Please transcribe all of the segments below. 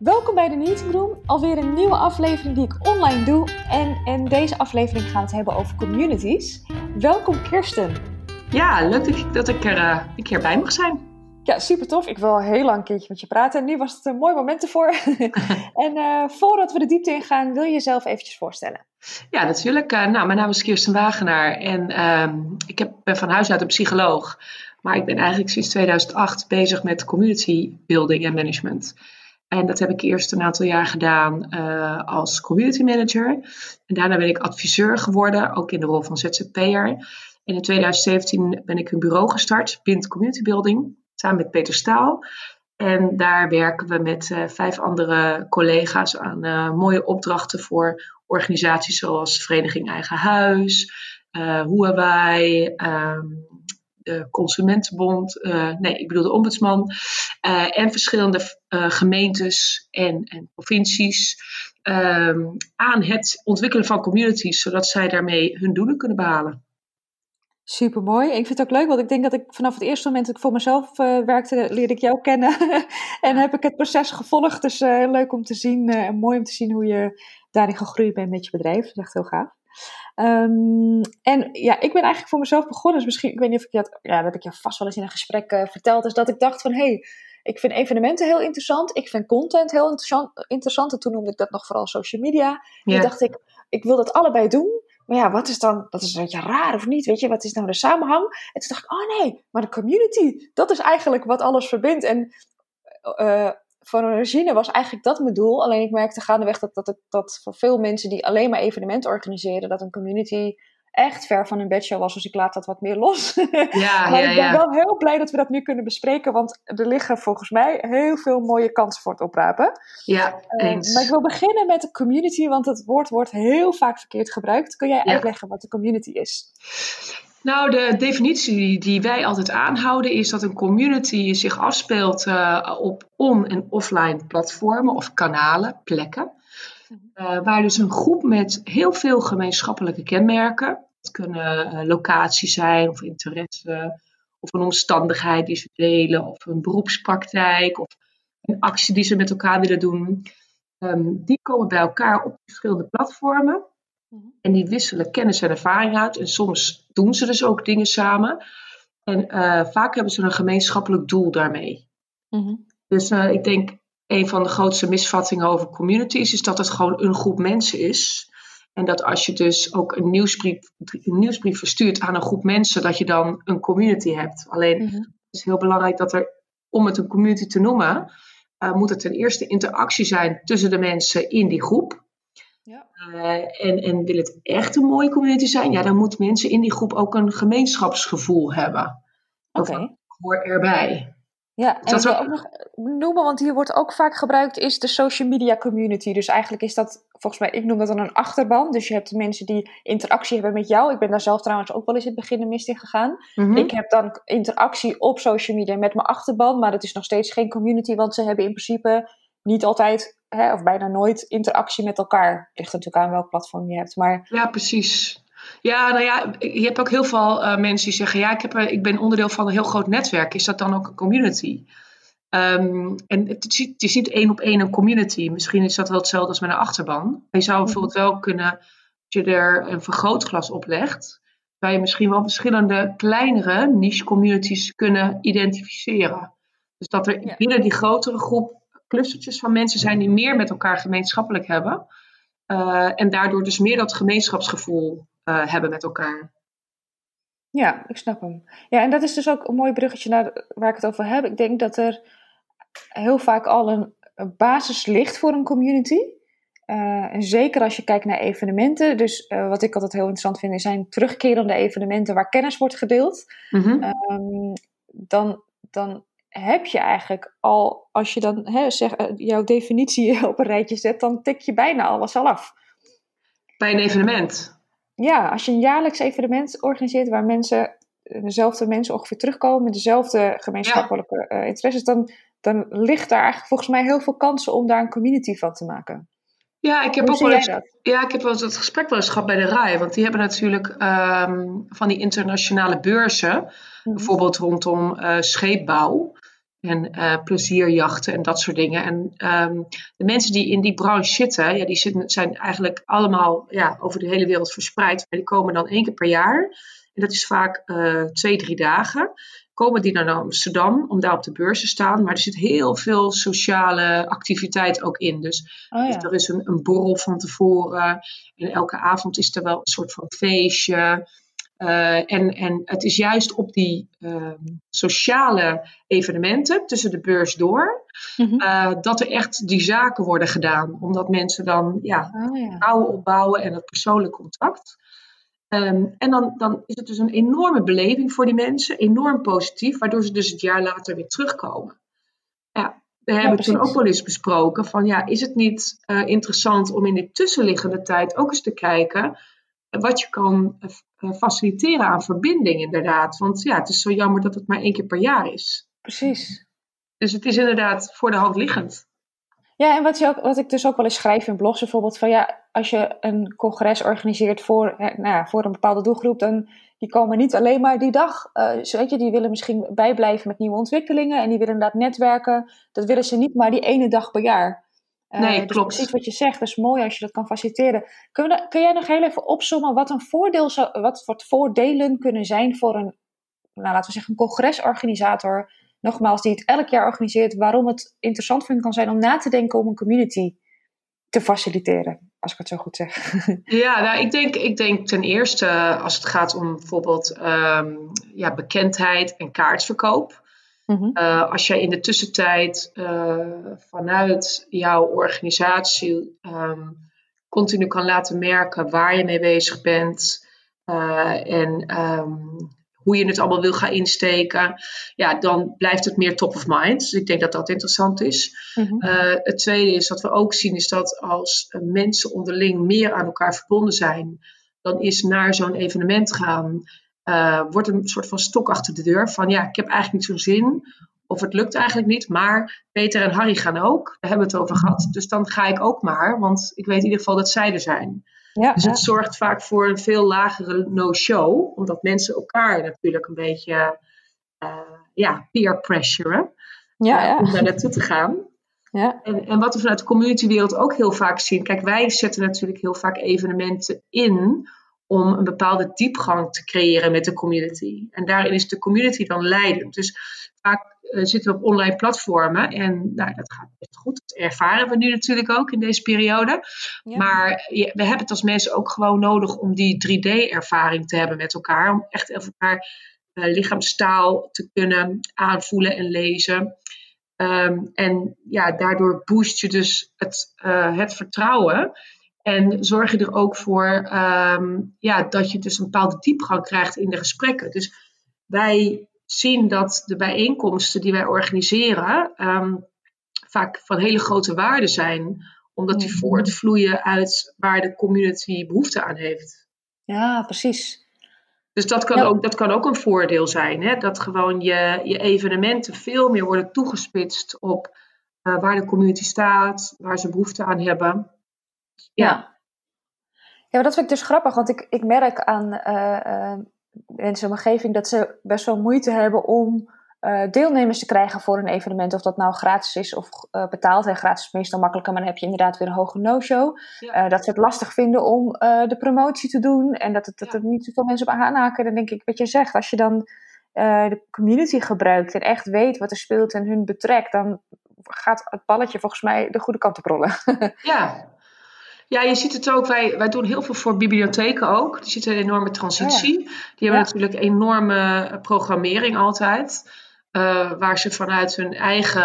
Welkom bij de Meeting Room, alweer een nieuwe aflevering die ik online doe. En in deze aflevering gaan we het hebben over communities. Welkom Kirsten. Ja, leuk dat ik, dat ik er uh, een keer bij mag zijn. Ja, super tof. Ik wil al heel lang een keertje met je praten en nu was het een mooi moment ervoor. en uh, voordat we de diepte ingaan, wil je jezelf eventjes voorstellen? Ja, natuurlijk. Uh, nou, mijn naam is Kirsten Wagenaar en uh, ik heb, ben van huis uit een psycholoog. Maar ik ben eigenlijk sinds 2008 bezig met community building en management. En dat heb ik eerst een aantal jaar gedaan uh, als community manager. En daarna ben ik adviseur geworden, ook in de rol van ZZP'er. En in 2017 ben ik een bureau gestart, Bint Community Building, samen met Peter Staal. En daar werken we met uh, vijf andere collega's aan uh, mooie opdrachten voor organisaties zoals Vereniging Eigen Huis, Huawei, um, de Consumentenbond, uh, nee, ik bedoel de Ombudsman, uh, en verschillende uh, gemeentes en, en provincies um, aan het ontwikkelen van communities, zodat zij daarmee hun doelen kunnen behalen. Super mooi. Ik vind het ook leuk, want ik denk dat ik vanaf het eerste moment dat ik voor mezelf werkte, leerde ik jou kennen en heb ik het proces gevolgd. Dus leuk om te zien en mooi om te zien hoe je daarin gegroeid bent met je bedrijf. Dat is echt heel gaaf. Um, en ja, ik ben eigenlijk voor mezelf begonnen. Dus misschien, ik weet niet of ik dat, ja, dat heb ik je vast wel eens in een gesprek uh, verteld. Is dat ik dacht van, hé, hey, ik vind evenementen heel interessant. Ik vind content heel interessant. interessant. En toen noemde ik dat nog vooral social media. Ja. Toen dacht ik, ik wil dat allebei doen. Maar ja, wat is dan, dat is een beetje raar of niet? Weet je, wat is nou de samenhang? En toen dacht ik, oh nee, maar de community, dat is eigenlijk wat alles verbindt. En uh, van origine was eigenlijk dat mijn doel. Alleen ik merkte gaandeweg dat, dat, dat voor veel mensen die alleen maar evenementen organiseren, dat een community echt ver van hun bedshow was. Dus ik laat dat wat meer los. Ja, maar ja, ik ben ja. wel heel blij dat we dat nu kunnen bespreken. Want er liggen volgens mij heel veel mooie kansen voor het oprapen. Ja, eens. Uh, maar ik wil beginnen met de community. Want het woord wordt heel vaak verkeerd gebruikt. Kun jij uitleggen wat de community is? Nou, de definitie die wij altijd aanhouden is dat een community zich afspeelt uh, op on- en offline platformen of kanalen, plekken. Uh, waar dus een groep met heel veel gemeenschappelijke kenmerken, het kunnen uh, locaties zijn of interesse of een omstandigheid die ze delen of een beroepspraktijk of een actie die ze met elkaar willen doen, um, die komen bij elkaar op verschillende platformen. En die wisselen kennis en ervaring uit. En soms doen ze dus ook dingen samen. En uh, vaak hebben ze een gemeenschappelijk doel daarmee. Mm-hmm. Dus uh, ik denk een van de grootste misvattingen over communities is dat het gewoon een groep mensen is. En dat als je dus ook een nieuwsbrief, een nieuwsbrief verstuurt aan een groep mensen, dat je dan een community hebt. Alleen mm-hmm. het is heel belangrijk dat er, om het een community te noemen, uh, moet het ten eerste interactie zijn tussen de mensen in die groep. Uh, en, en wil het echt een mooie community zijn, ja, dan moeten mensen in die groep ook een gemeenschapsgevoel hebben. Oké. Okay. Hoor erbij. Ja, en dat wil ook nog noemen, want hier wordt ook vaak gebruikt, is de social media community. Dus eigenlijk is dat, volgens mij, ik noem dat dan een achterban. Dus je hebt mensen die interactie hebben met jou. Ik ben daar zelf trouwens ook wel eens in het begin de mist in gegaan. Mm-hmm. Ik heb dan interactie op social media met mijn achterban, maar het is nog steeds geen community, want ze hebben in principe niet altijd hè, of bijna nooit interactie met elkaar. Ligt natuurlijk aan welk platform je hebt. Maar... Ja, precies. Ja, nou ja, je hebt ook heel veel uh, mensen die zeggen: ja, ik, heb, ik ben onderdeel van een heel groot netwerk. Is dat dan ook een community? Um, en het is, het is niet één op één een community. Misschien is dat wel hetzelfde als met een achterban. Je zou bijvoorbeeld wel kunnen, als je er een vergrootglas op legt, zou je misschien wel verschillende kleinere niche communities kunnen identificeren. Dus dat er binnen die grotere groep clustertjes van mensen zijn die meer met elkaar gemeenschappelijk hebben. Uh, en daardoor dus meer dat gemeenschapsgevoel uh, hebben met elkaar. Ja, ik snap hem. Ja, en dat is dus ook een mooi bruggetje naar waar ik het over heb. Ik denk dat er heel vaak al een, een basis ligt voor een community. Uh, en zeker als je kijkt naar evenementen. Dus uh, wat ik altijd heel interessant vind, zijn terugkerende evenementen waar kennis wordt gedeeld. Mm-hmm. Um, dan, dan heb je eigenlijk al, als je dan hè, zeg, jouw definitie op een rijtje zet, dan tik je bijna alles al af. Bij een evenement? Ja, als je een jaarlijks evenement organiseert waar mensen, dezelfde mensen ongeveer terugkomen met dezelfde gemeenschappelijke ja. uh, interesses, dan, dan ligt daar eigenlijk volgens mij heel veel kansen om daar een community van te maken. Ja, ik heb Hoe ook wel eens, ja, ik heb wel eens het gesprek wel eens gehad bij de RAI. Want die hebben natuurlijk um, van die internationale beurzen. Mm-hmm. Bijvoorbeeld rondom uh, scheepbouw. En uh, plezierjachten en dat soort dingen. En ehm, de mensen die in die branche zitten, ja, die zitten, zijn eigenlijk allemaal ja, over de hele wereld verspreid. Maar die komen dan één keer per jaar. En dat is vaak uh, twee, drie dagen. Komen die naar Amsterdam om daar op de beurs te staan. Maar er zit heel veel sociale activiteit ook in. Dus, oh, ja. dus er is een, een borrel van tevoren. En elke avond is er wel een soort van feestje. Uh, en, en het is juist op die uh, sociale evenementen tussen de beurs door, mm uh, dat er echt die zaken worden gedaan. Omdat mensen dan ja, oh, ja. opbouwen en het persoonlijk contact. Um, en dan, dan is het dus een enorme beleving voor die mensen, enorm positief, waardoor ze dus het jaar later weer terugkomen. Ja, we hebben ja, toen ook wel eens besproken van ja, is het niet uh, interessant om in die tussenliggende tijd ook eens te kijken wat je kan faciliteren aan verbinding inderdaad. Want ja, het is zo jammer dat het maar één keer per jaar is. Precies. Dus het is inderdaad voor de hand liggend. Ja, en wat, je ook, wat ik dus ook wel eens schrijf in blogs bijvoorbeeld, van ja, als je een congres organiseert voor, nou ja, voor een bepaalde doelgroep, dan die komen niet alleen maar die dag. Uh, weet je, die willen misschien bijblijven met nieuwe ontwikkelingen en die willen inderdaad netwerken. Dat willen ze niet maar die ene dag per jaar. Nee, dus klopt. Precies wat je zegt, dat is mooi als je dat kan faciliteren. Kun, we, kun jij nog heel even opzommen wat een voordeel zou, wat, wat voordelen kunnen zijn voor een, nou, laten we zeggen, een congresorganisator nogmaals, die het elk jaar organiseert, waarom het interessant voor kan zijn om na te denken om een community te faciliteren, als ik het zo goed zeg. Ja, nou, ik denk, ik denk ten eerste als het gaat om bijvoorbeeld um, ja, bekendheid en kaartverkoop. Mm-hmm. Uh, als jij in de tussentijd uh, vanuit jouw organisatie um, continu kan laten merken waar je mee bezig bent. Uh, en um, hoe je het allemaal wil gaan insteken, ja, dan blijft het meer top of mind. Dus ik denk dat dat interessant is. Mm het tweede is wat we ook zien, is dat als eh, mensen onderling meer aan elkaar verbonden zijn, dan is naar zo'n evenement gaan, uh, wordt een soort van stok achter de deur van ja, ik heb eigenlijk niet zo'n zin. Of het lukt eigenlijk niet, maar Peter en Harry gaan ook. Daar hebben we het over gehad. Dus dan ga ik ook maar, want ik weet in ieder geval dat zij er zijn. Ja, dus het zorgt vaak voor een veel lagere no-show, omdat mensen elkaar natuurlijk een beetje uh, ja, peer pressuren ja, ja. om daar naartoe te gaan. Ja. En, en wat we vanuit de communitywereld ook heel vaak zien, kijk, wij zetten natuurlijk heel vaak evenementen in om een bepaalde diepgang te creëren met de community. En daarin is de community dan leidend. Dus vaak uh, zitten we op online platformen en nou, dat gaat best goed. Dat ervaren we nu natuurlijk ook in deze periode. Maar we hebben het als mensen ook gewoon nodig om die 3D-ervaring te hebben met elkaar. Om echt even elkaar uh, lichaamstaal te kunnen aanvoelen en lezen. Um, en ja, daardoor boost je dus het, uh, het vertrouwen. En zorg je er ook voor um, ja, dat je dus een bepaalde diepgang krijgt in de gesprekken. Dus wij zien dat de bijeenkomsten die wij organiseren um, vaak van hele grote waarde zijn, omdat die mhm. voortvloeien uit waar de community behoefte aan heeft. Ja, precies. Dus dat kan, ook, dat kan ook een voordeel zijn. Hè? Dat gewoon je, je evenementen veel meer worden toegespitst op uh, waar de community staat, waar ze behoefte aan hebben. Ja. ja. Maar dat vind ik dus grappig, want ik, ik merk aan uh, uh, mensen in mijn omgeving dat ze best wel moeite hebben om uh, deelnemers te krijgen voor een evenement. Of dat nou gratis is of uh, betaald. En gratis is meestal makkelijker, maar dan heb je inderdaad weer een hoge no-show. Ja. Dat ze het lastig vinden om de promotie te doen. En dat, het, dat er niet zoveel mensen op aanhaken. Dan denk ik, wat je zegt, als je dan de community gebruikt en echt weet wat er speelt en hun betrekt, dan gaat het balletje volgens mij de goede kant op rollen. ja, ja, je ziet het ook. Wij, wij doen heel veel voor bibliotheken ook. Zitten in een enorme transitie. Die hebben natuurlijk enorme programmering altijd. Uh, waar ze vanuit hun eigen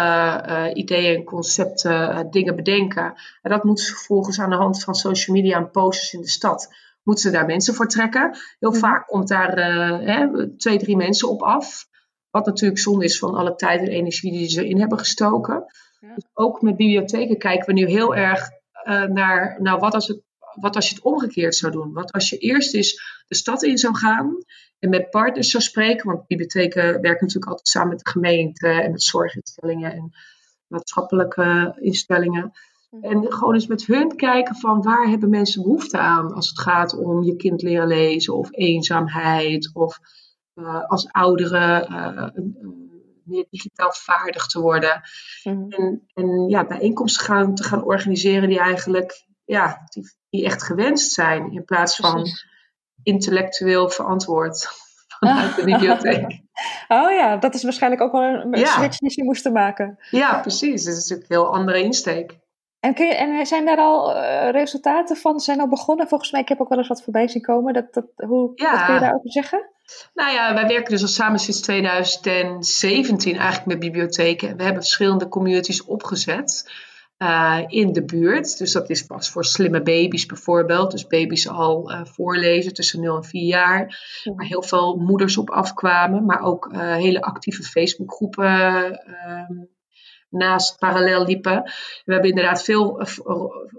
uh, ideeën en concepten uh, dingen bedenken. En dat moeten ze vervolgens aan de hand van social media en posters in de stad. Moeten ze daar mensen voor trekken. Heel mhm. vaak komt daar hè, twee, drie mensen op af. Wat natuurlijk zonde is van alle tijd en energie die ze erin hebben gestoken. Ja. Dus ook met bibliotheken kijken we nu heel erg naar nou, wat, als het, wat als je het omgekeerd zou doen. Wat als je eerst eens de stad in zou gaan en met partners zou spreken, want bibliotheken werken natuurlijk altijd samen met de gemeente en met zorginstellingen en maatschappelijke instellingen. Mhm. En gewoon eens met hun kijken van waar hebben mensen behoefte aan als het gaat om je kind leren lezen of eenzaamheid of uh, als ouderen uh, meer digitaal vaardig te worden. Mhm. En, en ja, bijeenkomsten gaan, te gaan organiseren die eigenlijk ja, die, die echt gewenst zijn. In plaats van intellectueel verantwoord vanuit de bibliotheek. Oh ja, dat is waarschijnlijk ook wel een switch die ze moesten maken. Ja, precies. Dat is natuurlijk een heel andere insteek. En, kun je, en zijn daar al uh, resultaten van? Zijn al begonnen? Volgens mij, ik heb ook wel eens wat voorbij zien komen. Dat, dat, hoe, Wat kun je daarover zeggen? Nou ja, wij werken dus al samen sinds 2017 eigenlijk met bibliotheken. We hebben verschillende communities opgezet uh, in de buurt. Dus dat is pas voor slimme baby's bijvoorbeeld. Dus baby's al uh, voorlezen tussen 0 en 4 jaar. Waar heel veel moeders op afkwamen. Maar ook uh, hele actieve Facebookgroepen ehm, naast parallel liepen. We hebben inderdaad veel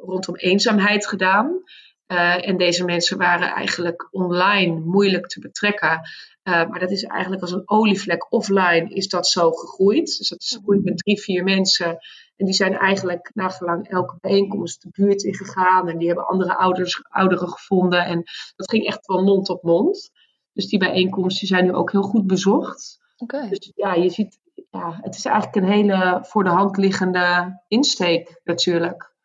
rondom eenzaamheid gedaan. Uh, en deze mensen waren eigenlijk online moeilijk te betrekken. Uh, maar dat is eigenlijk als een olievlek offline is dat zo gegroeid. Dus dat is gegroeid met drie, vier mensen. En die zijn eigenlijk na verlang elke bijeenkomst de buurt in gegaan. En die hebben andere ouders, ouderen gevonden. En dat ging echt van mond tot mond. Dus die bijeenkomsten zijn nu ook heel goed bezocht. Okay. Dus ja, je ziet, ja, het is eigenlijk een hele voor de hand liggende insteek natuurlijk.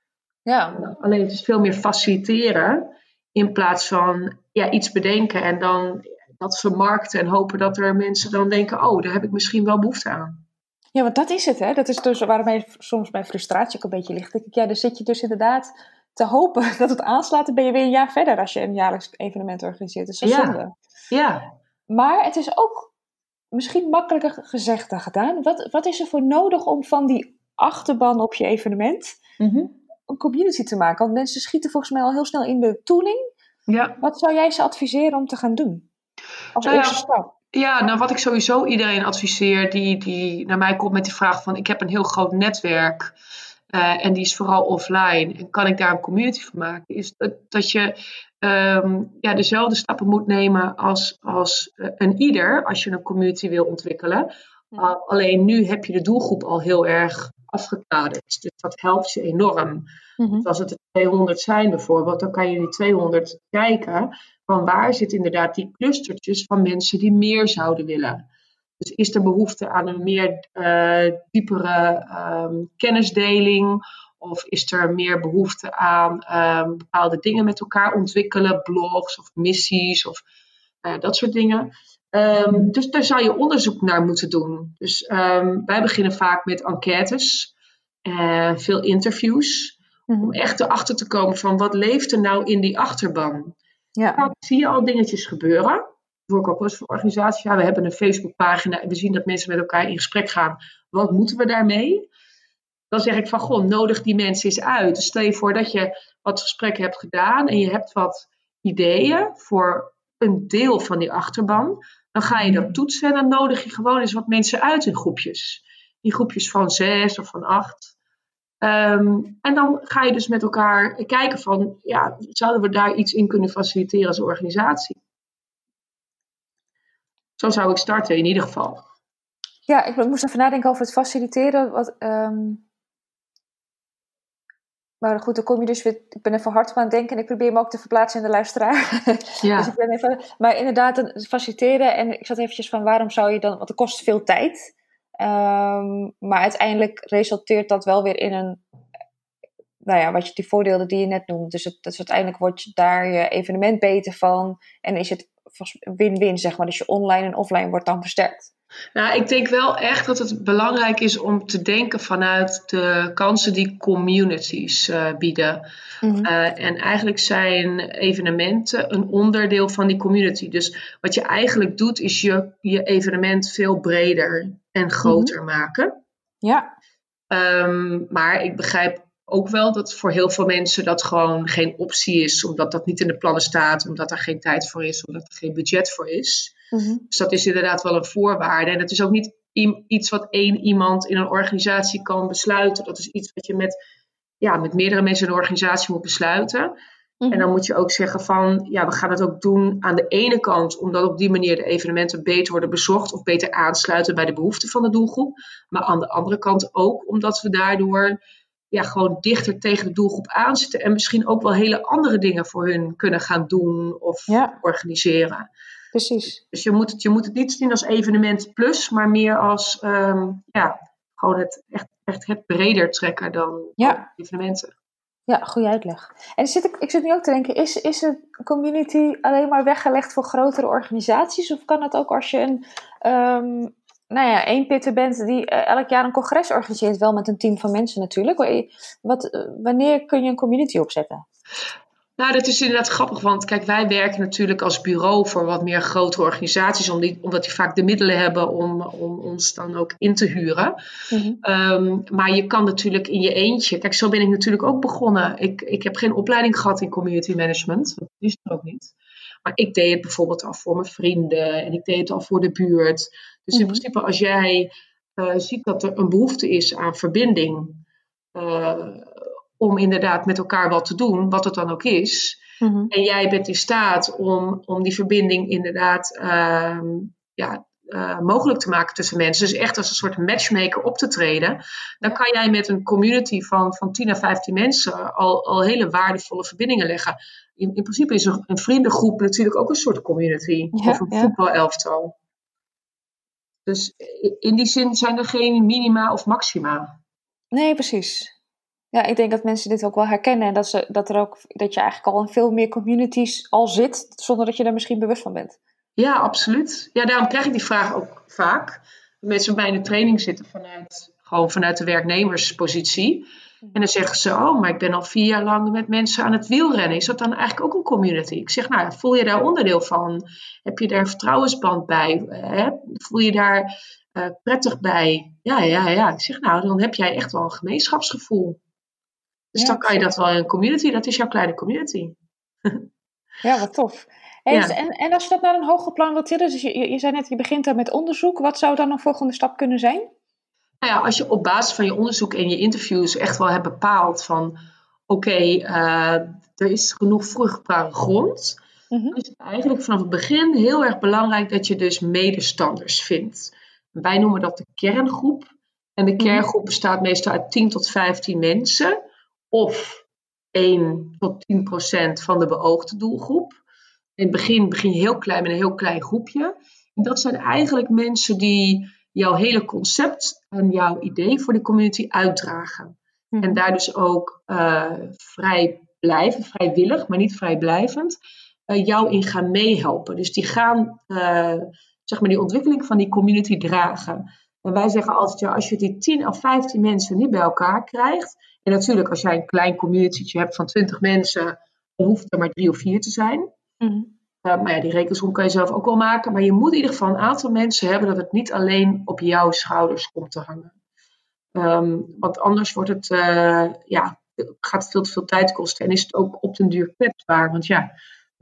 Ja. Alleen het is veel meer faciliteren in plaats van ja, iets bedenken en dan dat vermarkten en hopen dat er mensen dan denken, oh, daar heb ik misschien wel behoefte aan. Ja, want dat is het, hè? Dat is dus waarmee soms mijn frustratie ook een beetje ligt. Ik, ja, dan zit je dus inderdaad te hopen dat het aanslaat. Dan ben je weer een jaar verder als je een jaarlijks evenement organiseert. Dat is ja. zonde. Ja. Maar het is ook misschien makkelijker gezegd dan gedaan. Wat, wat is er voor nodig om van die achterban op je evenement mhm. Een community te maken? Want mensen schieten volgens mij al heel snel in de tooling. Ja. Wat zou jij ze adviseren om te gaan doen? Als Nou ja, eerste stap. Ja, nou wat ik sowieso iedereen adviseer die, die naar mij komt met de vraag van ik heb een heel groot netwerk eh, en die is vooral offline en kan ik daar een community van maken, is dat, dat je ehm, ja, dezelfde stappen moet nemen als, als eh, een ieder als je een community wil ontwikkelen. Alleen nu heb je de doelgroep al heel erg afgekaderd, dus dat helpt je enorm. Mhm. Dus als het er 200 zijn bijvoorbeeld, dan kan je die 200 kijken van waar zitten inderdaad die clustertjes van mensen die meer zouden willen. Dus is er behoefte aan een meer eh, diepere ehm, kennisdeling? Of is er meer behoefte aan ehm, bepaalde dingen met elkaar ontwikkelen, blogs of missies of eh, dat soort dingen? Ehm, dus daar zou je onderzoek naar moeten doen. Dus ehm, wij beginnen vaak met enquêtes, eh, veel interviews Mhm. om echt erachter te komen van wat leeft er nou in die achterban. Ja. Nou, zie je al dingetjes gebeuren. Doe ik ook wel eens voor organisaties. Ja, we hebben een Facebookpagina en we zien dat mensen met elkaar in gesprek gaan. Wat moeten we daarmee? Dan zeg ik van, goh, nodig die mensen eens uit. Dus stel je voor dat je wat gesprekken hebt gedaan en je hebt wat ideeën voor een deel van die achterban. Dan ga je dat toetsen en dan nodig je gewoon eens wat mensen uit in groepjes. In groepjes van zes of van acht. Ehm, en dan ga je dus met elkaar kijken van, ja, zouden we daar iets in kunnen faciliteren als organisatie? Zo zou ik starten in ieder geval. Ja, ik moest even nadenken over het faciliteren. Wat, ehm, Maar goed, dan kom je dus weer. Ik ben even hard aan het denken en ik probeer me ook te verplaatsen in de luisteraar. Ja. dus ik ben even, maar inderdaad, faciliteren. En ik zat eventjes van waarom zou je dan. Want het kost veel tijd. Ehm, maar uiteindelijk resulteert dat wel weer in een. Nou ja, wat je die voordelen die je net noemt. Dus, het, dus uiteindelijk wordt je daar je evenement beter van. En is het win-win, zeg maar. Dus je online en offline wordt dan versterkt. Nou, ik denk wel echt dat het belangrijk is om te denken vanuit de kansen die communities uh, bieden. Mhm. Uh, en eigenlijk zijn evenementen een onderdeel van die community. Dus wat je eigenlijk doet, is je, je evenement veel breder en groter maken. Ja. Um, maar ik begrijp ook wel dat voor heel veel mensen dat gewoon geen optie is, omdat dat niet in de plannen staat, omdat er geen tijd voor is, omdat er geen budget voor is. Mhm. Dus dat is inderdaad wel een voorwaarde. En het is ook niet iets wat één iemand in een organisatie kan besluiten. Dat is iets wat je met, ja, met meerdere mensen in een organisatie moet besluiten. Mhm. En dan moet je ook zeggen van, ja, we gaan het ook doen aan de ene kant, omdat op die manier de evenementen beter worden bezocht of beter aansluiten bij de behoeften van de doelgroep. Maar aan de andere kant ook omdat we daardoor ja, gewoon dichter tegen de doelgroep aanzitten en misschien ook wel hele andere dingen voor hun kunnen gaan doen of Ja. organiseren. Precies. Dus je moet het, je moet het niet zien als evenement plus, maar meer als ehm, ja, gewoon het echt, echt het breder trekken dan Ja. evenementen. Ja, goede uitleg. En zit ik, ik zit nu ook te denken, is, is een community alleen maar weggelegd voor grotere organisaties? Of kan het ook als je een, ehm nou ja, één pitter bent die eh, elk jaar een congres organiseert, wel met een team van mensen natuurlijk. Wat, eh, wanneer kun je een community opzetten? Nou, dat is inderdaad grappig, want kijk, wij werken natuurlijk als bureau voor wat meer grotere organisaties, omdat die vaak de middelen hebben om, om ons dan ook in te huren. Mhm. Ehm, maar je kan natuurlijk in je eentje, kijk, zo ben ik natuurlijk ook begonnen. Ik, ik heb geen opleiding gehad in community management, dat is er ook niet. Maar ik deed het bijvoorbeeld al voor mijn vrienden en ik deed het al voor de buurt. Dus in Mhm. principe, als jij eh, ziet dat er een behoefte is aan verbinding, eh, om inderdaad met elkaar wat te doen, wat het dan ook is. Mhm. En jij bent in staat om, om die verbinding inderdaad ehm, ja, eh, mogelijk te maken tussen mensen. Dus echt als een soort matchmaker op te treden. Dan kan jij met een community van, van 10 à 15 mensen al, al hele waardevolle verbindingen leggen. In, in principe is een, een vriendengroep natuurlijk ook een soort community. Ja, of een ja. voetbalelftal. Dus in die zin zijn er geen minima of maxima. Nee, precies. Ja, ik denk dat mensen dit ook wel herkennen en dat, ze, dat, er ook, dat je eigenlijk al in veel meer communities al zit, zonder dat je daar misschien bewust van bent. Ja, absoluut. Ja, daarom krijg ik die vraag ook vaak. Mensen bij de training zitten vanuit, gewoon vanuit de werknemerspositie. En dan zeggen ze, oh, maar ik ben al vier jaar lang met mensen aan het wielrennen. Is dat dan eigenlijk ook een community? Ik zeg, nou, voel je daar onderdeel van? Heb je daar een vertrouwensband bij? Hè? Voel je daar eh, prettig bij? Ja, ja, ja. Ik zeg, nou, dan heb jij echt wel een gemeenschapsgevoel. Dus Ja, dan kan je dat wel in een community. Dat is jouw kleine community. Ja, wat tof. En, Ja. en, en als je dat naar een hoger plan wilt tillen, dus je, je zei net, je begint daar met onderzoek. Wat zou dan een volgende stap kunnen zijn? Nou ja, als je op basis van je onderzoek en je interviews echt wel hebt bepaald van oké, eh, er is genoeg vruchtbare grond, Mhm. dan is het eigenlijk vanaf het begin heel erg belangrijk dat je dus medestanders vindt. Wij noemen dat de kerngroep. En de kerngroep bestaat meestal uit 10 tot 15 mensen of 1 tot 10 procent van de beoogde doelgroep. In het begin begin je heel klein met een heel klein groepje. En dat zijn eigenlijk mensen die jouw hele concept en jouw idee voor de community uitdragen. Mhm. En daar dus ook eh, vrij blijven, vrijwillig, maar niet vrijblijvend, eh, jou in gaan meehelpen. Dus die gaan eh, zeg maar die ontwikkeling van die community dragen. En wij zeggen altijd, ja, als je die 10 of 15 mensen niet bij elkaar krijgt. En natuurlijk, als jij een klein communitytje hebt van 20 mensen, dan hoeft er maar drie of vier te zijn. Mhm. Uh, maar ja, die rekensom kan je zelf ook wel maken. Maar je moet in ieder geval een aantal mensen hebben dat het niet alleen op jouw schouders komt te hangen. Ehm, want anders wordt het, uh, ja, gaat het veel te veel tijd kosten. En is het ook op den duur kwetsbaar. Want ja,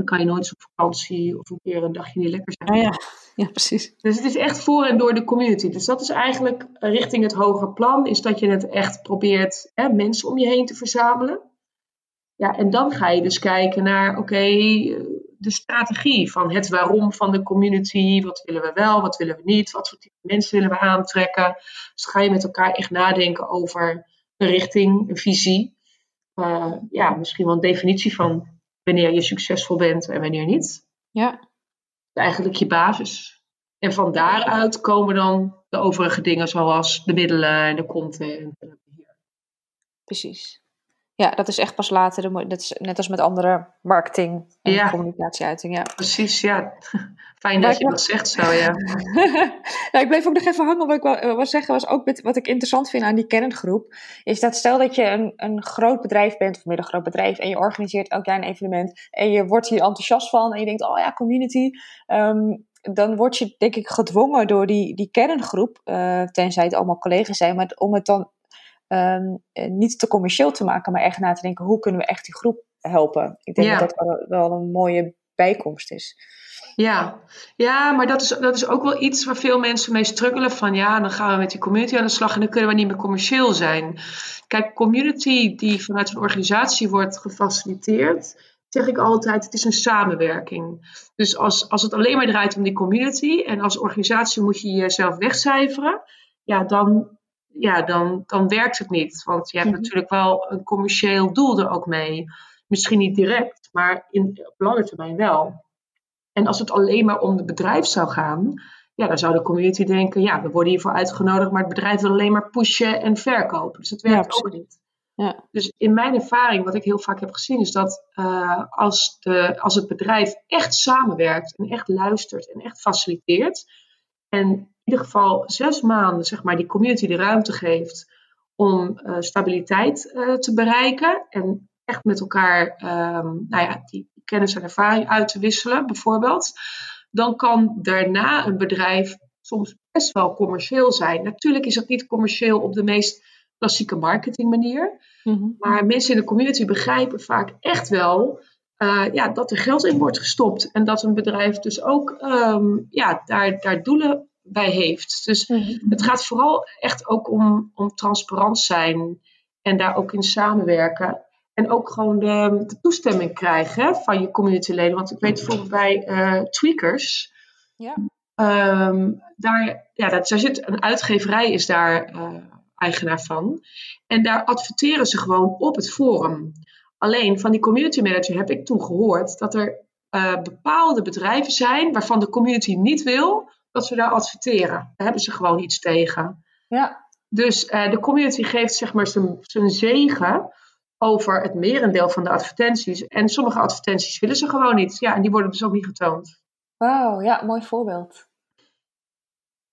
dan kan je nooit op vakantie of een keer een dagje niet lekker zijn. Ja. ja, precies. Dus het is echt voor en door de community. Dus dat is eigenlijk richting het hoger plan. Is dat je het echt probeert hè, mensen om je heen te verzamelen. Ja, en dan ga je dus kijken naar, oké, okay, de strategie van het waarom van de community. Wat willen we wel, wat willen we niet? Wat voor type mensen willen we aantrekken? Dus ga je met elkaar echt nadenken over een richting, een visie. Uh, ja, misschien wel een definitie van wanneer je succesvol bent en wanneer niet. Ja. Eigenlijk je basis. En van daaruit komen dan de overige dingen zoals de middelen en de content. Precies. Ja, dat is echt pas later. Dat is net als met andere marketing en ja. communicatieuiting. Ja. Precies, ja. Fijn dat je dat zegt zo, ja. nou, ik bleef ook nog even hangen. Wat ik wil, wil zeggen was ook met, wat ik interessant vind aan die kerngroep. Is dat stel dat je een, een groot bedrijf bent, of middelgroot bedrijf. En je organiseert elk jaar een evenement. En je wordt hier enthousiast van. En je denkt, oh ja, community. Um, dan word je denk ik gedwongen door die, die kerngroep. Uh, tenzij het allemaal collega's zijn. Maar om het dan Um, niet te commercieel te maken, maar echt na te denken hoe kunnen we echt die groep helpen. Ik denk ja. dat dat wel, wel een mooie bijkomst is. Ja, ja maar dat is, dat is ook wel iets waar veel mensen mee struggelen. Van ja, dan gaan we met die community aan de slag en dan kunnen we niet meer commercieel zijn. Kijk, community die vanuit een organisatie wordt gefaciliteerd, zeg ik altijd, het is een samenwerking. Dus als, als het alleen maar draait om die community en als organisatie moet je jezelf wegcijferen, ja, dan ja, dan, dan werkt het niet. Want je hebt mm-hmm. natuurlijk wel een commercieel doel er ook mee. Misschien niet direct, maar in, op lange termijn wel. En als het alleen maar om het bedrijf zou gaan, ja, dan zou de community denken, ja, we worden hiervoor uitgenodigd, maar het bedrijf wil alleen maar pushen en verkopen. Dus dat werkt ook niet. Ja. Dus in mijn ervaring, wat ik heel vaak heb gezien, is dat uh, als, de, als het bedrijf echt samenwerkt en echt luistert en echt faciliteert, en ieder geval zes maanden, zeg maar, die community de ruimte geeft om uh, stabiliteit uh, te bereiken en echt met elkaar um, nou ja, die kennis en ervaring uit te wisselen, bijvoorbeeld, dan kan daarna een bedrijf soms best wel commercieel zijn. Natuurlijk is dat niet commercieel op de meest klassieke marketingmanier. Mm Maar mensen in de community begrijpen vaak echt wel uh, ja, dat er geld in wordt gestopt. En dat een bedrijf dus ook um, ja, daar, daar doelen bij heeft. Dus mhm. het gaat vooral echt ook om, om transparant zijn en daar ook in samenwerken. En ook gewoon de, de toestemming krijgen van je communityleden. Want ik weet bijvoorbeeld bij uh, Tweakers. Ja. Um, daar, ja, dat, daar zit een uitgeverij, is daar uh, eigenaar van. En daar adverteren ze gewoon op het forum. Alleen van die community manager heb ik toen gehoord dat er uh, bepaalde bedrijven zijn waarvan de community niet wil dat ze daar adverteren. Daar hebben ze gewoon iets tegen. Ja. Dus uh, de community geeft zeg maar zijn zegen over het merendeel van de advertenties. En sommige advertenties willen ze gewoon niet. Ja, en die worden dus ook niet getoond. Wauw, ja, mooi voorbeeld.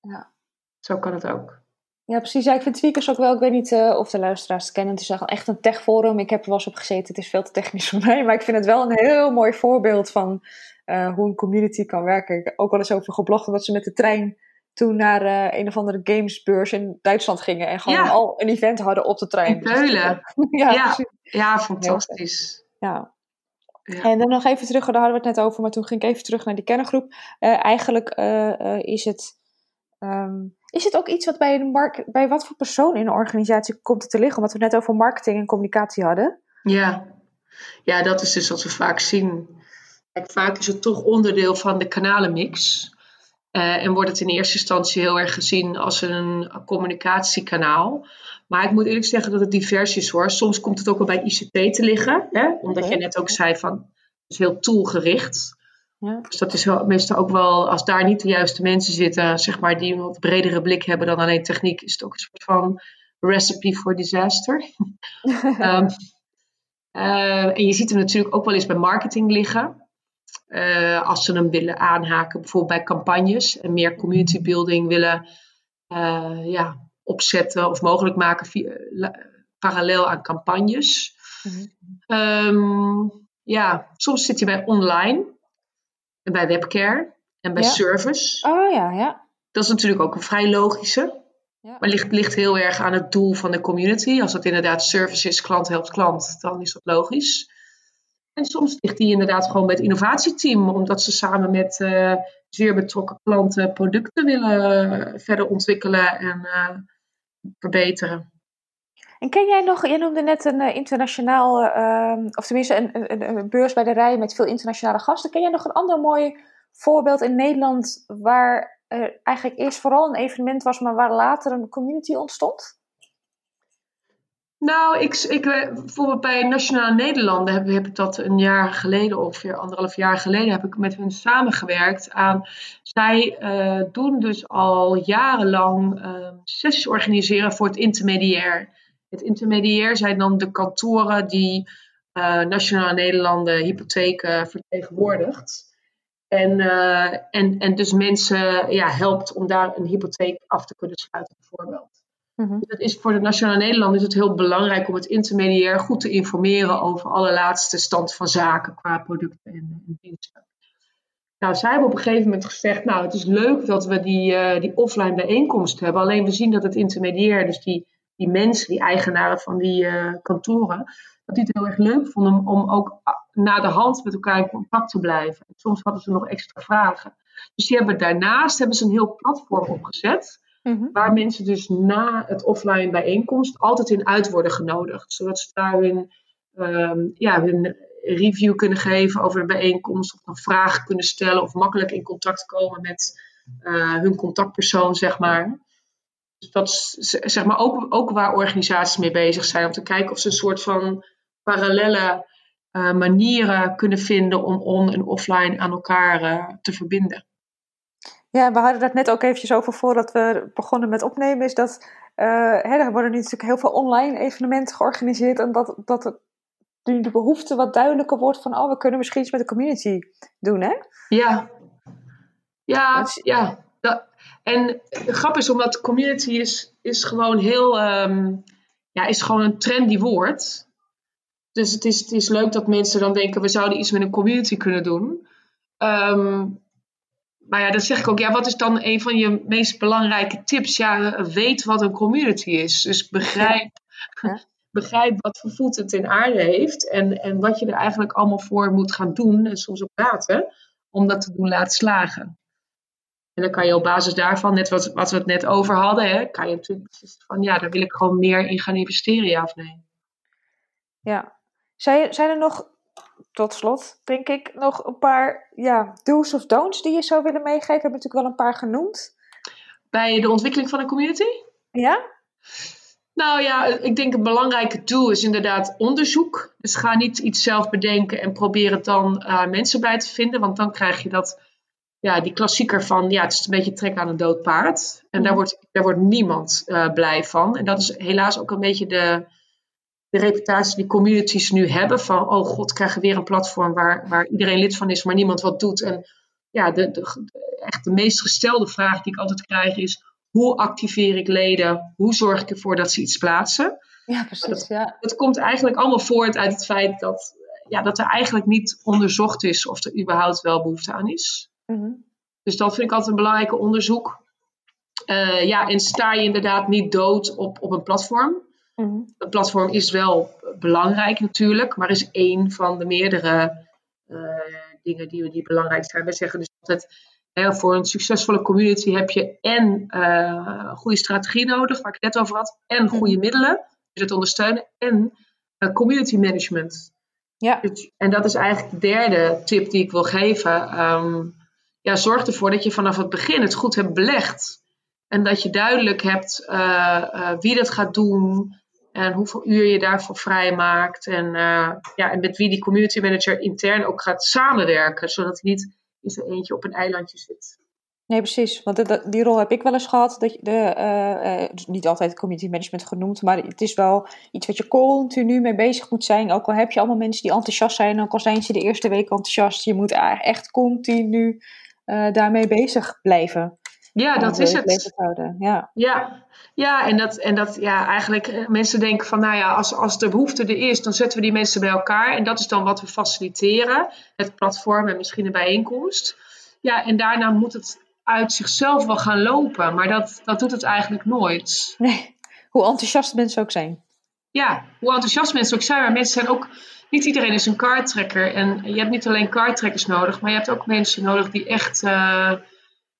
Ja. Zo kan het ook. Ja, precies. Ja, ik vind Tweakers ook wel, ik weet niet uh, of de luisteraars het kennen. Het is echt een techforum. Ik heb er wel eens op gezeten. Het is veel te technisch voor mij. Maar ik vind het wel een heel mooi voorbeeld van uh, hoe een community kan werken. Ik heb ook wel eens over geblogd dat ze met de trein toen naar uh, een of andere gamesbeurs in Duitsland gingen. En gewoon al een event hadden op de trein. In Keulen. ja, ja, ja, fantastisch. Ja. ja. En dan nog even terug, daar hadden we het net over, maar toen ging ik even terug naar die kerngroep. Uh, eigenlijk is het Um, is het ook iets wat bij, de bij wat voor persoon in een organisatie komt te liggen? Omdat we het net over marketing en communicatie hadden. Ja. ja, dat is dus wat we vaak zien. Kijk, vaak is het toch onderdeel van de kanalenmix. Uh, en wordt het in eerste instantie heel erg gezien als een communicatiekanaal. Maar ik moet eerlijk zeggen dat het divers is hoor. Soms komt het ook wel bij ICT te liggen. Hè? Omdat je net ook zei van, het is heel toolgericht. Ja. Dus dat is wel, meestal ook wel, als daar niet de juiste mensen zitten, zeg maar, die een wat bredere blik hebben dan alleen techniek, is het ook een soort van recipe for disaster. um, en je ziet hem natuurlijk ook wel eens bij marketing liggen. Uh, als ze hem willen aanhaken, bijvoorbeeld bij campagnes en meer community building willen uh, ja, opzetten of mogelijk maken via, parallel aan campagnes. Mm um, ja, soms zit je bij online. En bij webcare en bij service. Oh ja, ja. Dat is natuurlijk ook een vrij logische. Ja. Maar ligt, ligt heel erg aan het doel van de community. Als dat inderdaad service is, klant helpt klant, dan is dat logisch. En soms ligt die inderdaad gewoon bij het innovatieteam, omdat ze samen met uh, zeer betrokken klanten producten willen uh, verder ontwikkelen en uh, verbeteren. En ken jij nog, je noemde net een internationaal, ehm, of tenminste een, een, een, beurs bij de rij met veel internationale gasten. Ken jij nog een ander mooi voorbeeld in Nederland waar er eigenlijk eerst vooral een evenement was, maar waar later een community ontstond? Nou, ik, ik, bijvoorbeeld bij Nationale Nederlanden heb, ik dat een jaar geleden, ongeveer anderhalf jaar geleden, heb ik met hun samengewerkt aan. Zij uh, doen dus al jarenlang uh, sessies organiseren voor het intermediair. Het intermediair zijn dan de kantoren die uh, Nationale Nederlanden hypotheken vertegenwoordigt. En, en, en dus mensen ja, helpt om daar een hypotheek af te kunnen sluiten, bijvoorbeeld. Mm dus is voor de Nationale Nederland is het heel belangrijk om het intermediair goed te informeren over alle laatste stand van zaken qua producten en, en diensten. Nou, zij hebben op een gegeven moment gezegd, nou, het is leuk dat we die, uh, die offline bijeenkomst hebben. Alleen we zien dat het intermediair, dus die die mensen, die eigenaren van die uh, kantoren, dat die het heel erg leuk vonden om, om ook na de hand met elkaar in contact te blijven. Soms hadden ze nog extra vragen. Dus die hebben daarnaast hebben ze een heel platform opgezet. Mhm. Waar mensen dus na het offline bijeenkomst altijd in uit worden genodigd. Zodat ze daar hun, um, ja, hun review kunnen geven over de bijeenkomst. Of nog vragen kunnen stellen. Of makkelijk in contact komen met uh, hun contactpersoon, zeg maar. Dus dat is zeg maar ook, ook waar organisaties mee bezig zijn. Om te kijken of ze een soort van parallele manieren kunnen vinden om on- en offline aan elkaar te verbinden. Ja, we hadden dat net ook eventjes over voordat we begonnen met opnemen. Is dat hè, er worden nu natuurlijk heel veel online evenementen georganiseerd. En dat, dat nu de behoefte wat duidelijker wordt van, oh, we kunnen misschien iets met de community doen, hè? Ja, ja, ja. Dat, en de grap is, omdat community is, is gewoon heel, um, ja, is gewoon een trendy woord. Dus het is, het is leuk dat mensen dan denken, we zouden iets met een community kunnen doen. Um, maar ja, dat zeg ik ook. Ja, wat is dan een van je meest belangrijke tips? Ja, weet wat een community is. Dus begrijp, ja. begrijp wat voor voet het in aarde heeft. En, en wat je er eigenlijk allemaal voor moet gaan doen. En soms ook laten. Om dat te doen laten slagen. En dan kan je op basis daarvan, net wat, wat we het net over hadden, hè, kan je natuurlijk van ja, daar wil ik gewoon meer in gaan investeren, ja of nee. Ja. Zijn, zijn er nog, tot slot, denk ik, nog een paar ja, do's of don'ts die je zou willen meegeven? We hebben natuurlijk wel een paar genoemd. Bij de ontwikkeling van een community? Ja. Nou ja, ik denk een belangrijke tool is inderdaad onderzoek. Dus ga niet iets zelf bedenken en probeer het dan uh, mensen bij te vinden. Want dan krijg je dat ja, die klassieker van, ja, het is een beetje trek aan een dood paard. En daar, wordt, daar wordt niemand uh, blij van. En dat is helaas ook een beetje de, de reputatie die communities nu hebben. Van, oh god, krijgen we weer een platform waar, waar iedereen lid van is, maar niemand wat doet. En ja, de, de, echt de meest gestelde vraag die ik altijd krijg is, hoe activeer ik leden? Hoe zorg ik ervoor dat ze iets plaatsen? Ja, precies. Dat, ja. dat komt eigenlijk allemaal voort uit het feit dat, ja, dat er eigenlijk niet onderzocht is of er überhaupt wel behoefte aan is. Mm-hmm. Dus dat vind ik altijd een belangrijk onderzoek. Uh, ja, en sta je inderdaad niet dood op, op een platform. Een platform is wel belangrijk natuurlijk, maar is één van de meerdere uh, dingen die, die belangrijk zijn. We zeggen dus altijd, hè, voor een succesvolle community heb je en uh, goede strategie nodig, waar ik het net over had, en goede Mm-hmm. middelen, dus het ondersteunen, en community management. Ja. Dus, en dat is eigenlijk de derde tip die ik wil geven. Um, ja, zorg ervoor dat je vanaf het begin het goed hebt belegd. En dat je duidelijk hebt uh, uh, wie dat gaat doen. En hoeveel uur je daarvoor vrijmaakt. En, uh, ja, en met wie die community manager intern ook gaat samenwerken. Zodat hij niet in zijn eentje op een eilandje zit. Nee, precies. Want die rol heb ik wel eens gehad. Dat de, dus niet altijd community management genoemd. Maar het is wel iets wat je continu mee bezig moet zijn. Ook al heb je allemaal mensen die enthousiast zijn. Ook al zijn ze de eerste week enthousiast. Je moet echt continu daarmee bezig blijven. Ja, dat is het. Ja, ja. ja en, dat, en dat ja, eigenlijk uh, mensen denken van, nou ja, als, als de behoefte er is, dan zetten we die mensen bij elkaar. En dat is dan wat we faciliteren, het platform en misschien een bijeenkomst. Ja, en daarna moet het uit zichzelf wel gaan lopen, maar dat, dat doet het eigenlijk nooit. Nee, hoe enthousiast mensen ook zijn. Ja, hoe enthousiast mensen ook zijn, maar mensen zijn ook niet iedereen is een kaarttrekker. En je hebt niet alleen kaarttrekkers nodig, maar je hebt ook mensen nodig die echt uh,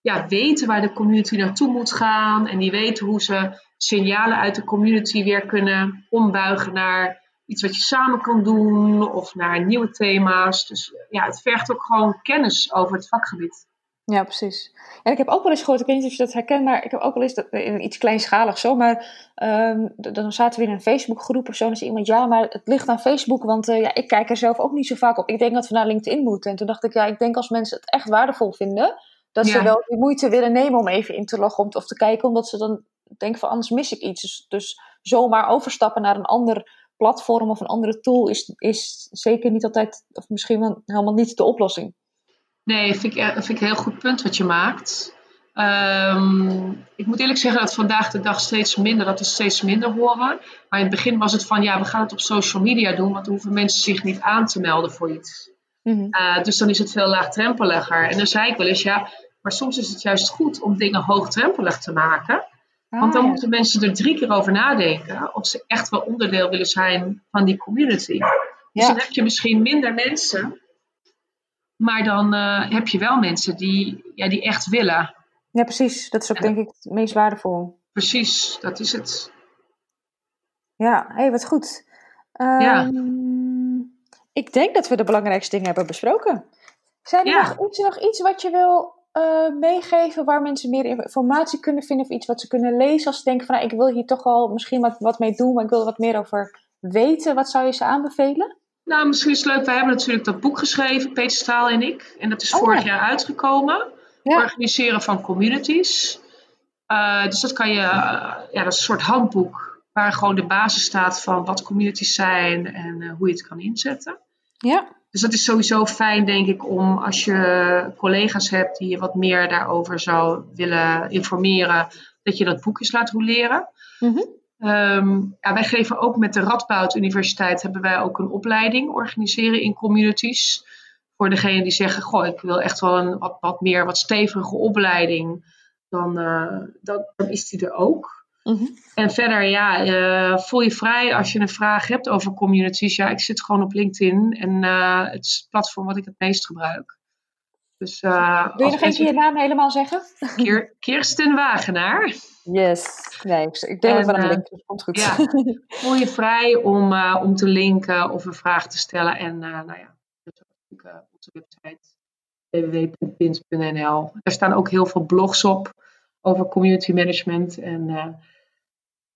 ja, weten waar de community naartoe moet gaan. En die weten hoe ze signalen uit de community weer kunnen ombuigen naar iets wat je samen kan doen of naar nieuwe thema's. Dus ja, het vergt ook gewoon kennis over het vakgebied. Ja, precies. En ik heb ook wel eens gehoord, ik weet niet of je dat herkent, maar ik heb ook wel eens dat, in iets kleinschalig zo, maar um, dan zaten we in een Facebookgroep of zo en zei iemand, ja, maar het ligt aan Facebook, want uh, ja, ik kijk er zelf ook niet zo vaak op. Ik denk dat we naar LinkedIn moeten. En toen dacht ik, ja, ik denk als mensen het echt waardevol vinden, dat ze wel die moeite willen nemen om even in te loggen om, of te kijken, omdat ze dan denken van anders mis ik iets. Dus, dus zomaar overstappen naar een ander platform of een andere tool is, is zeker niet altijd, of misschien wel helemaal niet de oplossing. Nee, vind ik, vind ik een heel goed punt wat je maakt. Ehm, ik moet eerlijk zeggen dat vandaag de dag steeds minder, dat we steeds minder horen. Maar in het begin was het van, ja, we gaan het op social media doen, want dan hoeven mensen zich niet aan te melden voor iets. Mhm. Uh, dus dan is het veel laagdrempeliger. En dan zei ik wel eens, ja, maar soms is het juist goed om dingen hoogdrempelig te maken. Want dan Ah, ja. moeten mensen er drie keer over nadenken of ze echt wel onderdeel willen zijn van die community. Dus Ja. dan heb je misschien minder mensen, maar dan eh, heb je wel mensen die, ja, die echt willen. ja, precies. Dat is ook Ja. denk ik het meest waardevol. Precies, dat is het. Ja, hé, hey, wat goed. Ja. Ehm, Ik denk dat we de belangrijkste dingen hebben besproken. Zijn er Ja. nog, iets, nog iets wat je wil eh, meegeven waar mensen meer informatie kunnen vinden of iets wat ze kunnen lezen als ze denken van nou, ik wil hier toch wel misschien wat, wat mee doen, maar ik wil er wat meer over weten. Wat zou je ze aanbevelen? Nou, misschien is het leuk. We hebben natuurlijk dat boek geschreven, Peter Staal en ik. En dat is Oh, vorig ja. jaar uitgekomen. Ja. Organiseren van communities. Eh, dus dat kan je, eh, ja, dat is een soort handboek. Waar gewoon de basis staat van wat communities zijn en hoe je het kan inzetten. Ja, Dus dat is sowieso fijn, denk ik, om als je collega's hebt die je wat meer daarover zou willen informeren, dat je dat boek eens laat roleren. Mhm. Ehm, ja, wij geven ook met de Radboud Universiteit hebben wij ook een opleiding organiseren in communities. Voor degenen die zeggen, goh, ik wil echt wel een wat, wat meer, wat stevige opleiding, dan, eh, dan, dan is die er ook. Mhm. En verder, ja, eh, voel je vrij als je een vraag hebt over communities. Ja, ik zit gewoon op LinkedIn en eh, het is het platform wat ik het meest gebruik. Dus, eh, Wil je nog keer je naam helemaal zeggen? Kier- Kirsten Wagenaar. Yes. Nee, ik, En, het wel aan de link, dus komt goed. ja. Voel je vrij om, eh, om te linken of een vraag te stellen. En uh, nou ja, dus ook, uh, onze website www.pins.nl. Daar staan ook heel veel blogs op over community management. En uh,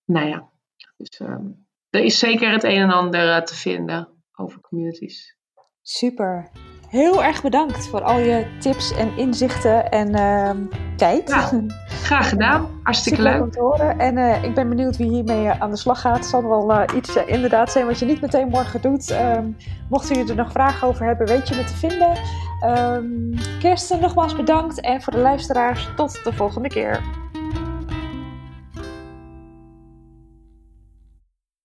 nou ja, dus um, er is zeker het een en ander te vinden over communities. Super. Heel erg bedankt voor al je tips en inzichten en uh, tijd. Nou, graag gedaan. Hartstikke leuk. om te horen. En uh, ik ben benieuwd wie hiermee uh, aan de slag gaat. Het zal wel iets inderdaad zijn wat je niet meteen morgen doet. Um, mochten jullie er nog vragen over hebben, weet je me te vinden. Um, Kirsten, nogmaals bedankt. En voor de luisteraars, tot de volgende keer.